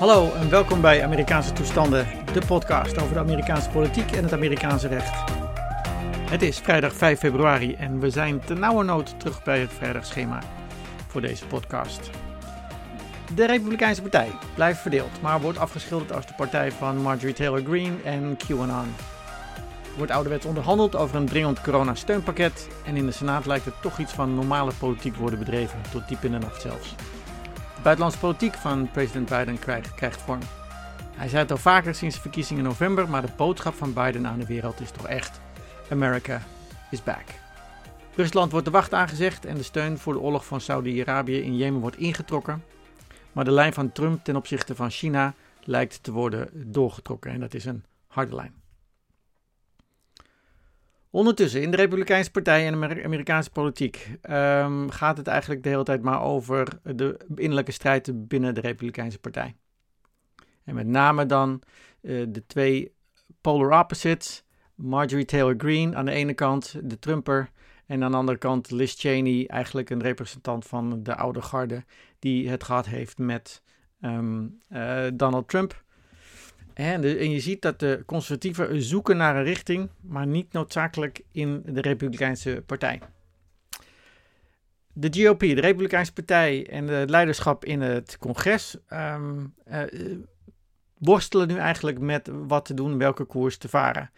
Hallo en welkom bij Amerikaanse Toestanden, de podcast over de Amerikaanse politiek en het Amerikaanse recht. Het is vrijdag 5 februari en we zijn te nauwe nood terug bij het vrijdagschema voor deze podcast. De Republikeinse Partij blijft verdeeld, maar wordt afgeschilderd als de partij van Marjorie Taylor Greene en QAnon. Er wordt ouderwets onderhandeld over een dringend coronasteunpakket en in de Senaat lijkt er toch iets van normale politiek worden bedreven, tot diep in de nacht zelfs. Buitenlandse politiek van president Biden krijgt, krijgt vorm. Hij zei het al vaker sinds de verkiezingen in november, maar de boodschap van Biden aan de wereld is toch echt: America is back. Rusland wordt de wacht aangezegd en de steun voor de oorlog van Saudi-Arabië in Jemen wordt ingetrokken. Maar de lijn van Trump ten opzichte van China lijkt te worden doorgetrokken en dat is een harde lijn. Ondertussen in de Republikeinse Partij en de Amerikaanse politiek um, gaat het eigenlijk de hele tijd maar over de innerlijke strijd binnen de Republikeinse Partij. En met name dan uh, de twee polar opposites, Marjorie Taylor Greene aan de ene kant, de Trumper, en aan de andere kant Liz Cheney, eigenlijk een representant van de oude garde, die het gehad heeft met um, uh, Donald Trump. En, en, je ziet dat de conservatieven zoeken naar een richting, maar niet noodzakelijk in de Republikeinse Partij. De GOP, de Republikeinse Partij en het leiderschap in het congres um, uh, worstelen nu eigenlijk met wat te doen, welke koers te varen.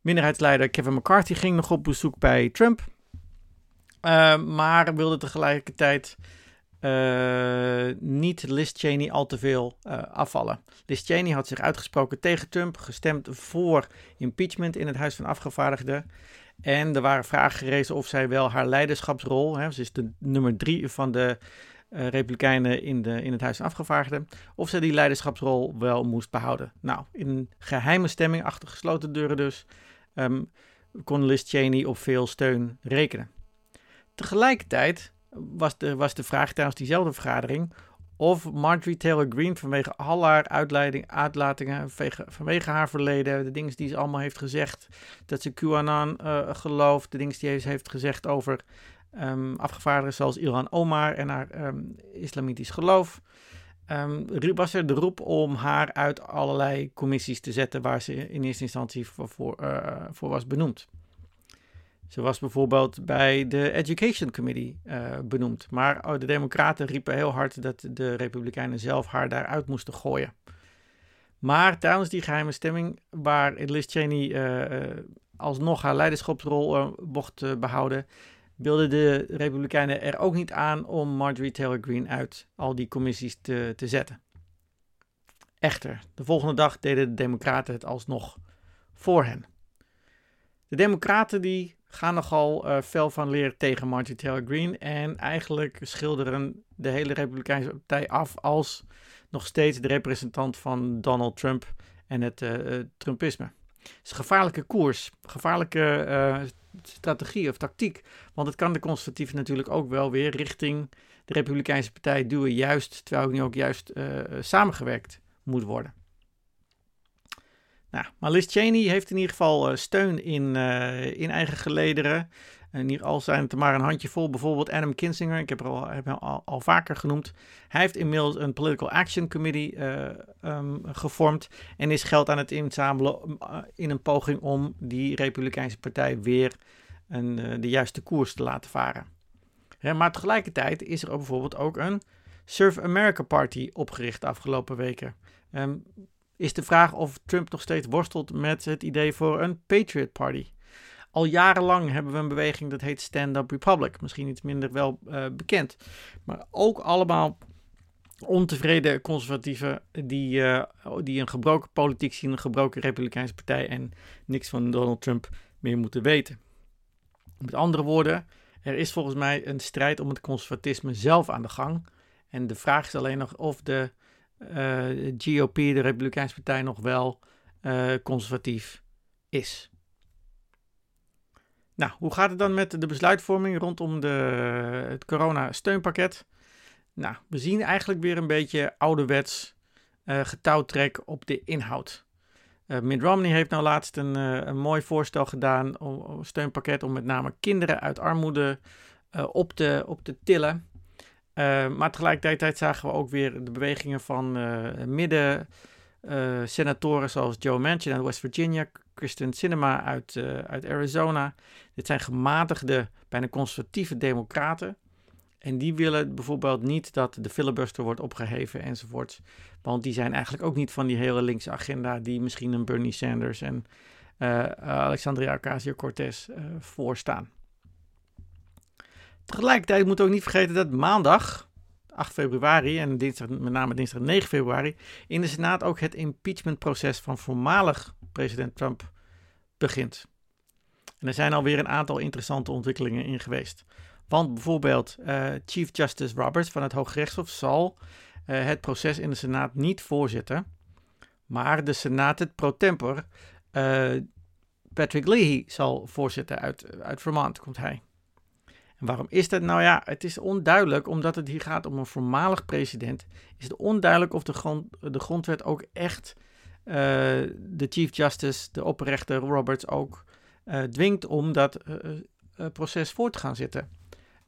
Minderheidsleider Kevin McCarthy ging nog op bezoek bij Trump, uh, maar wilde tegelijkertijd uh, niet Liz Cheney al te veel uh, afvallen. Liz Cheney had zich uitgesproken tegen Trump, gestemd voor impeachment in het Huis van Afgevaardigden. En er waren vragen gerezen of zij wel haar leiderschapsrol, hè, ze is de nummer drie van de uh, Republikeinen in, de, in het Huis van Afgevaardigden, of zij die leiderschapsrol wel moest behouden. Nou, in geheime stemming achter gesloten deuren dus, um, kon Liz Cheney op veel steun rekenen. Tegelijkertijd was de, was de vraag tijdens diezelfde vergadering of Marjorie Taylor Greene vanwege al haar uitlatingen, vanwege, haar verleden, de dingen die ze allemaal heeft gezegd, dat ze QAnon uh, gelooft, de dingen die ze heeft gezegd over um, afgevaardigden zoals Ilhan Omar en haar um, islamitisch geloof, um, was er de roep om haar uit allerlei commissies te zetten waar ze in eerste instantie voor, voor, voor was benoemd. Ze was bijvoorbeeld bij de Education Committee uh, benoemd. Maar oh, de Democraten riepen heel hard dat de Republikeinen zelf haar daaruit moesten gooien. Maar tijdens die geheime stemming, waar Liz Cheney uh, uh, alsnog haar leiderschapsrol mocht behouden, wilden de Republikeinen er ook niet aan om Marjorie Taylor Greene uit al die commissies te, te zetten. Echter, de volgende dag deden de Democraten het alsnog voor hen. De Democraten die gaan nogal uh, fel van leer tegen Marjorie Taylor Greene. En eigenlijk schilderen de hele Republikeinse Partij af als nog steeds de representant van Donald Trump en het uh, Trumpisme. Het is een gevaarlijke koers, gevaarlijke strategie of tactiek. Want het kan de conservatieven natuurlijk ook wel weer richting de Republikeinse Partij duwen. Juist, terwijl nu ook juist samengewerkt moet worden. Nou, maar Liz Cheney heeft in ieder geval uh, steun in, uh, in eigen gelederen. En hier al zijn het er maar een handjevol. Bijvoorbeeld Adam Kinzinger, ik heb, er al, heb hem al, al, vaker genoemd. Hij heeft inmiddels een Political Action Committee uh, um, gevormd. En is geld aan het inzamelen in een poging om die Republikeinse Partij weer een, de juiste koers te laten varen. Maar tegelijkertijd is er bijvoorbeeld ook een Surf America Party opgericht de afgelopen weken. Um, is de vraag of Trump nog steeds worstelt met het idee voor een Patriot Party. Al jarenlang hebben we een beweging dat heet Stand Up Republic. Misschien iets minder wel uh, bekend. Maar ook allemaal ontevreden conservatieven die, uh, die een gebroken politiek zien, een gebroken Republikeinse partij en niks van Donald Trump meer moeten weten. Met andere woorden, er is volgens mij een strijd om het conservatisme zelf aan de gang. En de vraag is alleen nog of de GOP, de Republikeinse Partij, nog wel uh, conservatief is. Nou, hoe gaat het dan met de besluitvorming rondom de, het corona-steunpakket? Nou, we zien eigenlijk weer een beetje ouderwets uh, getouwtrek op de inhoud. Uh, Mitt Romney heeft nou laatst een, een mooi voorstel gedaan, om, een steunpakket om met name kinderen uit armoede op, te, op te tillen. Maar tegelijkertijd zagen we ook weer de bewegingen van midden senatoren zoals Joe Manchin uit West Virginia, Kristen Sinema uit, uit Arizona. Dit zijn gematigde, bijna conservatieve democraten. En die willen bijvoorbeeld niet dat de filibuster wordt opgeheven enzovoort. Want die zijn eigenlijk ook niet van die hele linkse agenda die misschien een Bernie Sanders en uh, Alexandria Ocasio-Cortez uh, voorstaan. Tegelijkertijd moeten we ook niet vergeten dat maandag, 8 februari en dinsdag, met name dinsdag 9 februari, in de Senaat ook het impeachmentproces van voormalig president Trump begint. En er zijn alweer een aantal interessante ontwikkelingen in geweest. Want bijvoorbeeld uh, Chief Justice Roberts van het Hooggerechtshof zal uh, het proces in de Senaat niet voorzitten, maar de Senaat het pro tempore uh, Patrick Leahy zal voorzitten uit, uit Vermont, komt hij. En waarom is dat? Nou ja, het is onduidelijk, omdat het hier gaat om een voormalig president. Is het onduidelijk of de, grond, de grondwet ook echt uh, de Chief Justice, de opperrechter Roberts, ook uh, dwingt om dat proces voort te gaan zitten.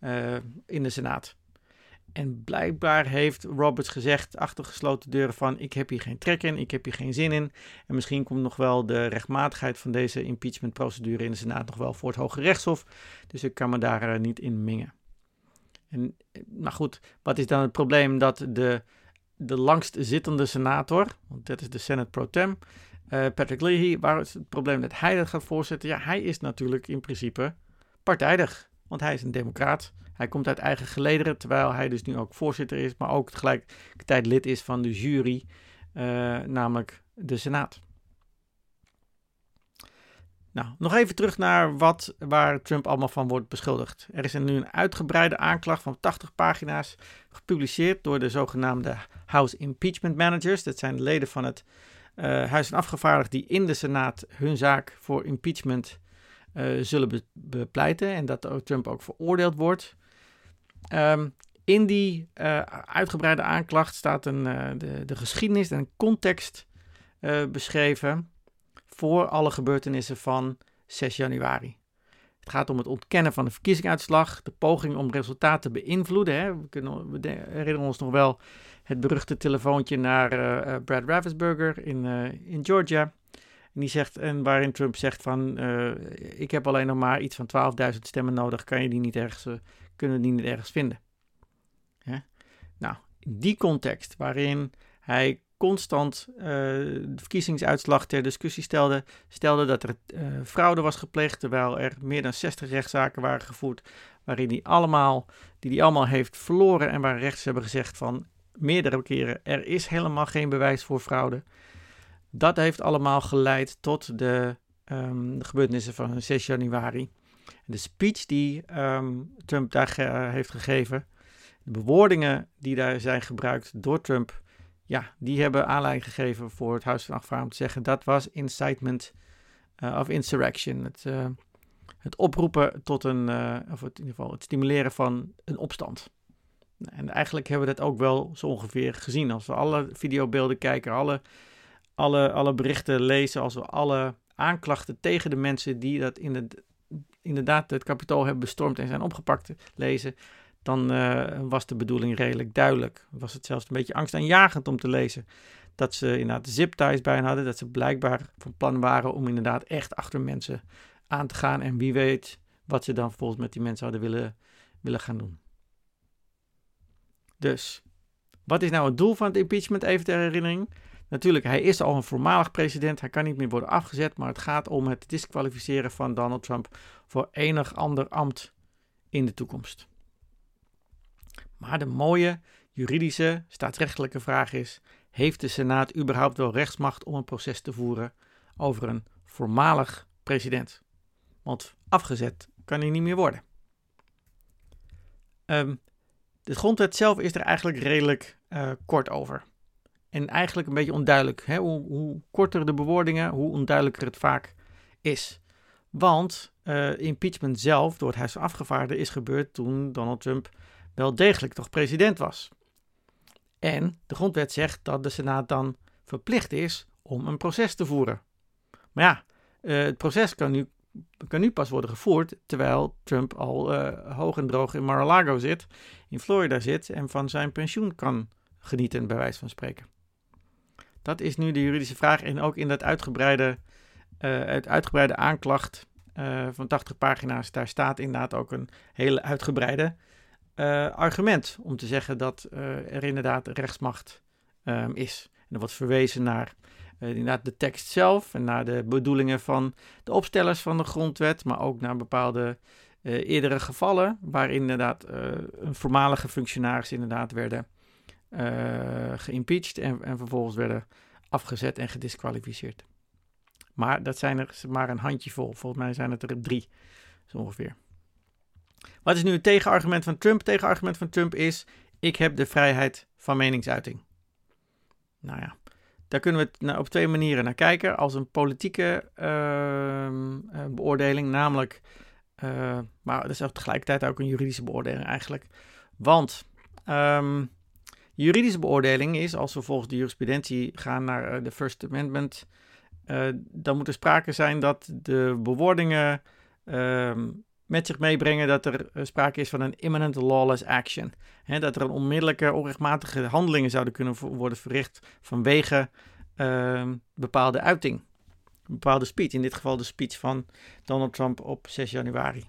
Eh, in de Senaat. En blijkbaar heeft Roberts gezegd achter gesloten deuren van ik heb hier geen trek in, ik heb hier geen zin in. En misschien komt nog wel de rechtmatigheid van deze impeachmentprocedure in de Senaat nog wel voor het Hoge Rechtshof. Dus ik kan me daar uh, niet in mingen. En, maar goed, wat is dan het probleem dat de, de langst zittende senator, want dat is de Senate pro tem, uh, Patrick Leahy, waar is het probleem dat hij dat gaat voorzitten? Ja, hij is natuurlijk in principe partijdig. Want hij is een democraat. Hij komt uit eigen gelederen, terwijl hij dus nu ook voorzitter is, maar ook tegelijkertijd lid is van de jury, uh, namelijk de Senaat. Nou, nog even terug naar wat, waar Trump allemaal van wordt beschuldigd. Er is nu een uitgebreide aanklacht van 80 pagina's gepubliceerd door de zogenaamde House Impeachment Managers. Dat zijn de leden van het uh, Huis van Afgevaardigden die in de Senaat hun zaak voor impeachment uh, zullen bepleiten en dat Trump ook veroordeeld wordt. Um, in die uh, uitgebreide aanklacht staat een, uh, de, de, geschiedenis en context beschreven voor alle gebeurtenissen van 6 januari. Het gaat om het ontkennen van de verkiezingsuitslag, de poging om resultaten te beïnvloeden. Hè. We, kunnen, we herinneren ons nog wel het beruchte telefoontje naar Brad Raffensperger in, in Georgia. En, die zegt, en waarin Trump zegt van, ik heb alleen nog maar iets van 12.000 stemmen nodig, kan je die niet ergens, kunnen die niet ergens vinden. Nou, in die context waarin hij constant uh, de verkiezingsuitslag ter discussie stelde, stelde dat er fraude was gepleegd, terwijl er meer dan 60 rechtszaken waren gevoerd, waarin hij allemaal, die hij allemaal heeft verloren en waar rechters hebben gezegd van meerdere keren, er is helemaal geen bewijs voor fraude. Dat heeft allemaal geleid tot de, um, de gebeurtenissen van 6 januari. De speech die um, Trump daar heeft gegeven, de bewoordingen die daar zijn gebruikt door Trump, ja, die hebben aanleiding gegeven voor het Huis van Afgevaardigden om te zeggen dat was incitement uh, of insurrection. Het, uh, het oproepen tot een, of het, in ieder geval het stimuleren van een opstand. En eigenlijk hebben we dat ook wel zo ongeveer gezien. Als we alle videobeelden kijken, alle alle, alle berichten lezen, als we alle aanklachten tegen de mensen die dat in het, inderdaad het kapitool hebben bestormd en zijn opgepakt lezen, dan uh, was de bedoeling redelijk duidelijk. Was het zelfs een beetje angstaanjagend om te lezen dat ze inderdaad zip-ties bij hen hadden, dat ze blijkbaar van plan waren om inderdaad echt achter mensen aan te gaan en wie weet wat ze dan vervolgens met die mensen hadden willen, willen gaan doen. Dus, wat is nou het doel van het impeachment, even ter herinnering? Natuurlijk, hij is al een voormalig president. Hij kan niet meer worden afgezet. Maar het gaat om het disqualificeren van Donald Trump voor enig ander ambt in de toekomst. Maar de mooie juridische, staatsrechtelijke vraag is: heeft de Senaat überhaupt wel rechtsmacht om een proces te voeren over een voormalig president? Want afgezet kan hij niet meer worden. Um, de grondwet zelf is er eigenlijk redelijk uh, kort over. En eigenlijk een beetje onduidelijk. Hè? Hoe, hoe, korter de bewoordingen, hoe onduidelijker het vaak is. Want uh, impeachment zelf door het Huis van Afgevaardigden is gebeurd toen Donald Trump wel degelijk toch president was. En de grondwet zegt dat de Senaat dan verplicht is om een proces te voeren. Maar ja, uh, het proces kan nu kan nu pas worden gevoerd terwijl Trump al uh, hoog en droog in Mar-a-Lago zit, in Florida zit en van zijn pensioen kan genieten, bij wijze van spreken. Dat is nu de juridische vraag en ook in dat uitgebreide, het uitgebreide aanklacht uh, van 80 pagina's, daar staat inderdaad ook een hele uitgebreide argument om te zeggen dat er inderdaad rechtsmacht um, is. En er wordt verwezen naar inderdaad de tekst zelf en naar de bedoelingen van de opstellers van de grondwet, maar ook naar bepaalde eerdere gevallen waarin inderdaad een voormalige functionaris inderdaad werden geïmpeached en, en vervolgens werden afgezet en gedisqualificeerd. Maar dat zijn er maar een handjevol. Volgens mij zijn het er drie, zo ongeveer. Wat is nu het tegenargument van Trump? Het tegenargument van Trump is: ik heb de vrijheid van meningsuiting. Nou ja, daar kunnen we op twee manieren naar kijken. Als een politieke ehm, eh, beoordeling, namelijk, uh, maar dat is ook tegelijkertijd ook een juridische beoordeling eigenlijk. Want um, juridische beoordeling is, als we volgens de jurisprudentie gaan naar uh, de First Amendment, dan moet er sprake zijn dat de bewoordingen ehm, met zich meebrengen dat er sprake is van een imminent lawless action. dat er een onmiddellijke onrechtmatige handelingen zouden kunnen worden verricht vanwege uh, bepaalde uiting. Een bepaalde speech. In dit geval de speech van Donald Trump op 6 januari.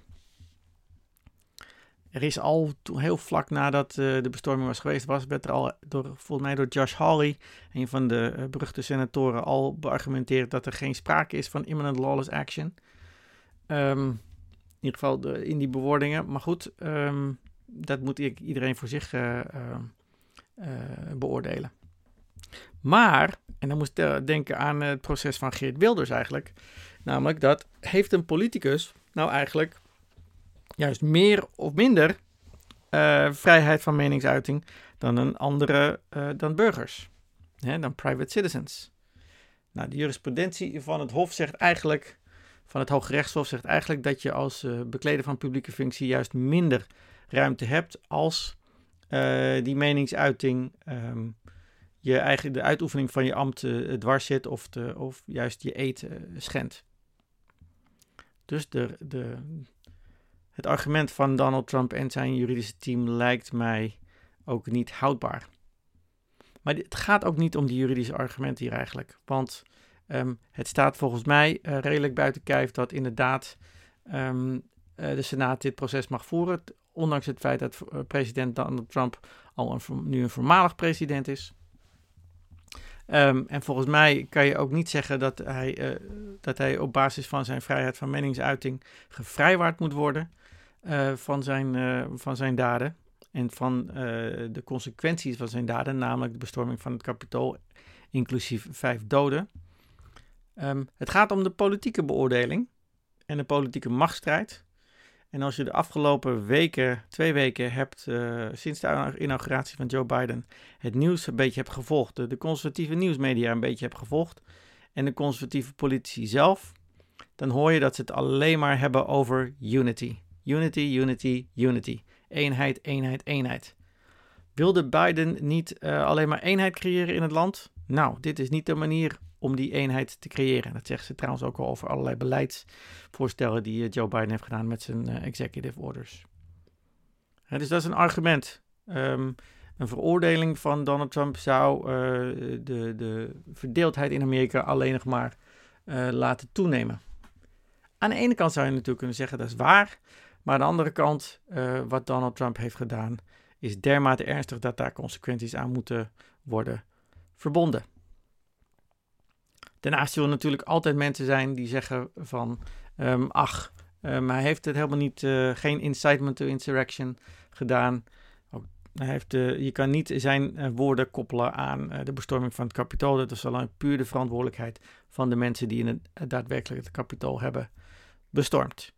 Er is al heel vlak nadat uh, de bestorming was geweest, was, werd er al door, volgens mij door Josh Hawley, een van de uh, beruchte senatoren, al beargumenteerd dat er geen sprake is van imminent lawless action. Um, in ieder geval in die bewoordingen. Maar goed, um, dat moet iedereen voor zich uh, beoordelen. Maar, en dan moest ik denken aan het proces van Geert Wilders eigenlijk. Namelijk dat heeft een politicus nou eigenlijk juist meer of minder uh, vrijheid van meningsuiting dan een andere, uh, dan burgers, hè, dan private citizens. Nou, de jurisprudentie van het Hof zegt eigenlijk van het Hoge Rechtshof zegt eigenlijk dat je als uh, bekleder van publieke functie juist minder ruimte hebt als die meningsuiting um, je eigen, de uitoefening van je ambt dwars zit of, of juist je eet schendt. Dus de, de, het argument van Donald Trump en zijn juridische team lijkt mij ook niet houdbaar. Maar het gaat ook niet om die juridische argumenten hier eigenlijk. Want Um, het staat volgens mij uh, redelijk buiten kijf dat inderdaad um, uh, de Senaat dit proces mag voeren. Ondanks het feit dat uh, president Donald Trump al een, nu een voormalig president is. Um, en volgens mij kan je ook niet zeggen dat hij, dat hij op basis van zijn vrijheid van meningsuiting gevrijwaard moet worden van, zijn, van zijn daden. En van de consequenties van zijn daden, namelijk de bestorming van het kapitool, inclusief vijf doden. Um, het gaat om de politieke beoordeling en de politieke machtsstrijd. En als je de afgelopen weken, twee weken hebt, sinds de inauguratie van Joe Biden, het nieuws een beetje hebt gevolgd, de, de conservatieve nieuwsmedia een beetje hebt gevolgd en de conservatieve politici zelf, dan hoor je dat ze het alleen maar hebben over unity. Unity, unity, unity. Eenheid, eenheid, eenheid. Wilde Biden niet uh, alleen maar eenheid creëren in het land? Nou, dit is niet de manier om die eenheid te creëren. Dat zegt ze trouwens ook al over allerlei beleidsvoorstellen die eh, Joe Biden heeft gedaan met zijn uh, executive orders. dus dat is een argument. Um, een veroordeling van Donald Trump zou de, de verdeeldheid in Amerika alleen nog maar laten toenemen. Aan de ene kant zou je natuurlijk kunnen zeggen dat is waar. Maar aan de andere kant, wat Donald Trump heeft gedaan, is dermate ernstig dat daar consequenties aan moeten worden verbonden. Daarnaast zullen natuurlijk altijd mensen zijn die zeggen van, um, ach, um, hij heeft het helemaal niet, uh, geen incitement to insurrection gedaan. Ook, hij heeft, uh, je kan niet zijn woorden koppelen aan de bestorming van het kapitool. Dat is alleen puur de verantwoordelijkheid van de mensen die in het, daadwerkelijk het kapitool hebben bestormd.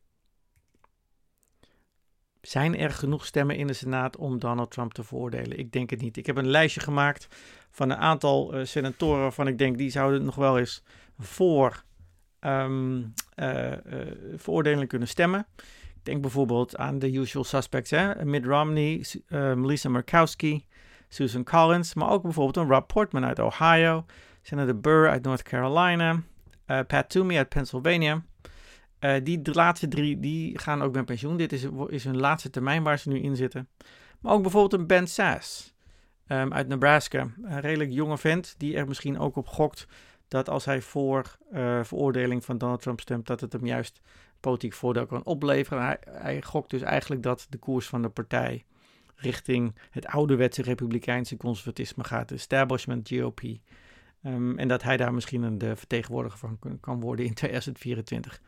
Zijn er genoeg stemmen in de Senaat om Donald Trump te veroordelen? Ik denk het niet. Ik heb een lijstje gemaakt van een aantal uh, senatoren waarvan ik denk die zouden nog wel eens voor um, veroordeling kunnen stemmen. Ik denk bijvoorbeeld aan de usual suspects, hè? Mitt Romney, Melissa Murkowski, Susan Collins, maar ook bijvoorbeeld een Rob Portman uit Ohio, Senator Burr uit North Carolina, Pat Toomey uit Pennsylvania. Uh, die laatste drie die gaan ook met pensioen. Dit is, is hun laatste termijn waar ze nu in zitten. Maar ook bijvoorbeeld een Ben Sass um, uit Nebraska. Een redelijk jonge vent die er misschien ook op gokt dat als hij voor uh, veroordeling van Donald Trump stemt, dat het hem juist politiek voordeel kan opleveren. Hij, hij gokt dus eigenlijk dat de koers van de partij richting het ouderwetse republikeinse conservatisme gaat, de establishment GOP. Um, en dat hij daar misschien de vertegenwoordiger van kan worden in 2024.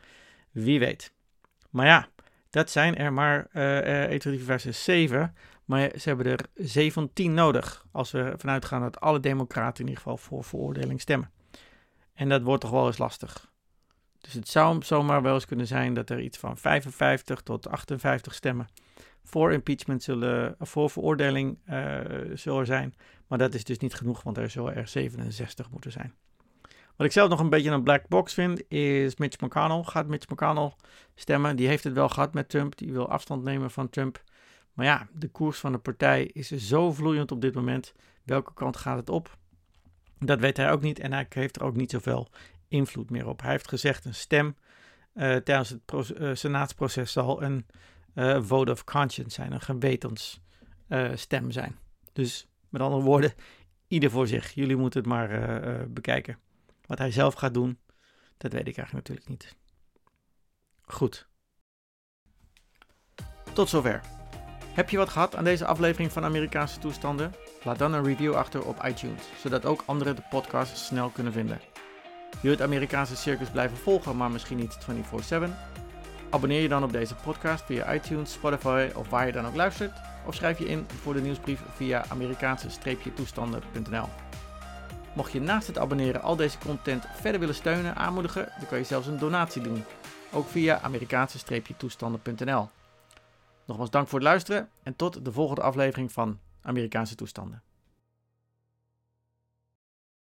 Wie weet. Maar ja, dat zijn er maar uh, uh, versus 7. Maar ze hebben er 17 nodig. Als we vanuit gaan dat alle democraten in ieder geval voor veroordeling stemmen. En dat wordt toch wel eens lastig. Dus het zou zomaar wel eens kunnen zijn dat er iets van 55 tot 58 stemmen voor impeachment zullen, voor veroordeling uh, zullen zijn. Maar dat is dus niet genoeg, want er zullen er 67 moeten zijn. Wat ik zelf nog een beetje een black box vind, is Mitch McConnell. Gaat Mitch McConnell stemmen? Die heeft het wel gehad met Trump. Die wil afstand nemen van Trump. Maar ja, de koers van de partij is zo vloeiend op dit moment. Welke kant gaat het op? Dat weet hij ook niet en hij heeft er ook niet zoveel invloed meer op. Hij heeft gezegd een stem uh, tijdens het uh, senaatsproces zal een uh, vote of conscience zijn, een gewetensstem zijn. Dus met andere woorden, ieder voor zich. Jullie moeten het maar bekijken. Wat hij zelf gaat doen, dat weet ik eigenlijk natuurlijk niet. Goed. Tot zover. Heb je wat gehad aan deze aflevering van Amerikaanse toestanden? Laat dan een review achter op iTunes, zodat ook anderen de podcast snel kunnen vinden. Wil je het Amerikaanse circus blijven volgen, maar misschien niet 24/7? Abonneer je dan op deze podcast via iTunes, Spotify of waar je dan ook luistert. Of schrijf je in voor de nieuwsbrief via Amerikaanse-toestanden.nl. Mocht je naast het abonneren al deze content verder willen steunen, aanmoedigen, dan kan je zelfs een donatie doen. Ook via Amerikaanse-toestanden.nl. Nogmaals dank voor het luisteren en tot de volgende aflevering van Amerikaanse toestanden.